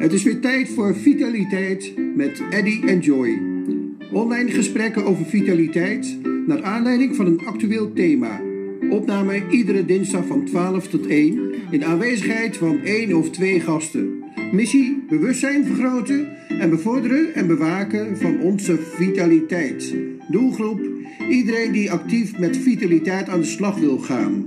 Het is weer tijd voor Vitaliteit met Eddy en Joy. Online gesprekken over vitaliteit naar aanleiding van een actueel thema. Opname iedere dinsdag van 12 tot 1 in aanwezigheid van één of twee gasten. Missie bewustzijn vergroten en bevorderen en bewaken van onze vitaliteit. Doelgroep iedereen die actief met vitaliteit aan de slag wil gaan.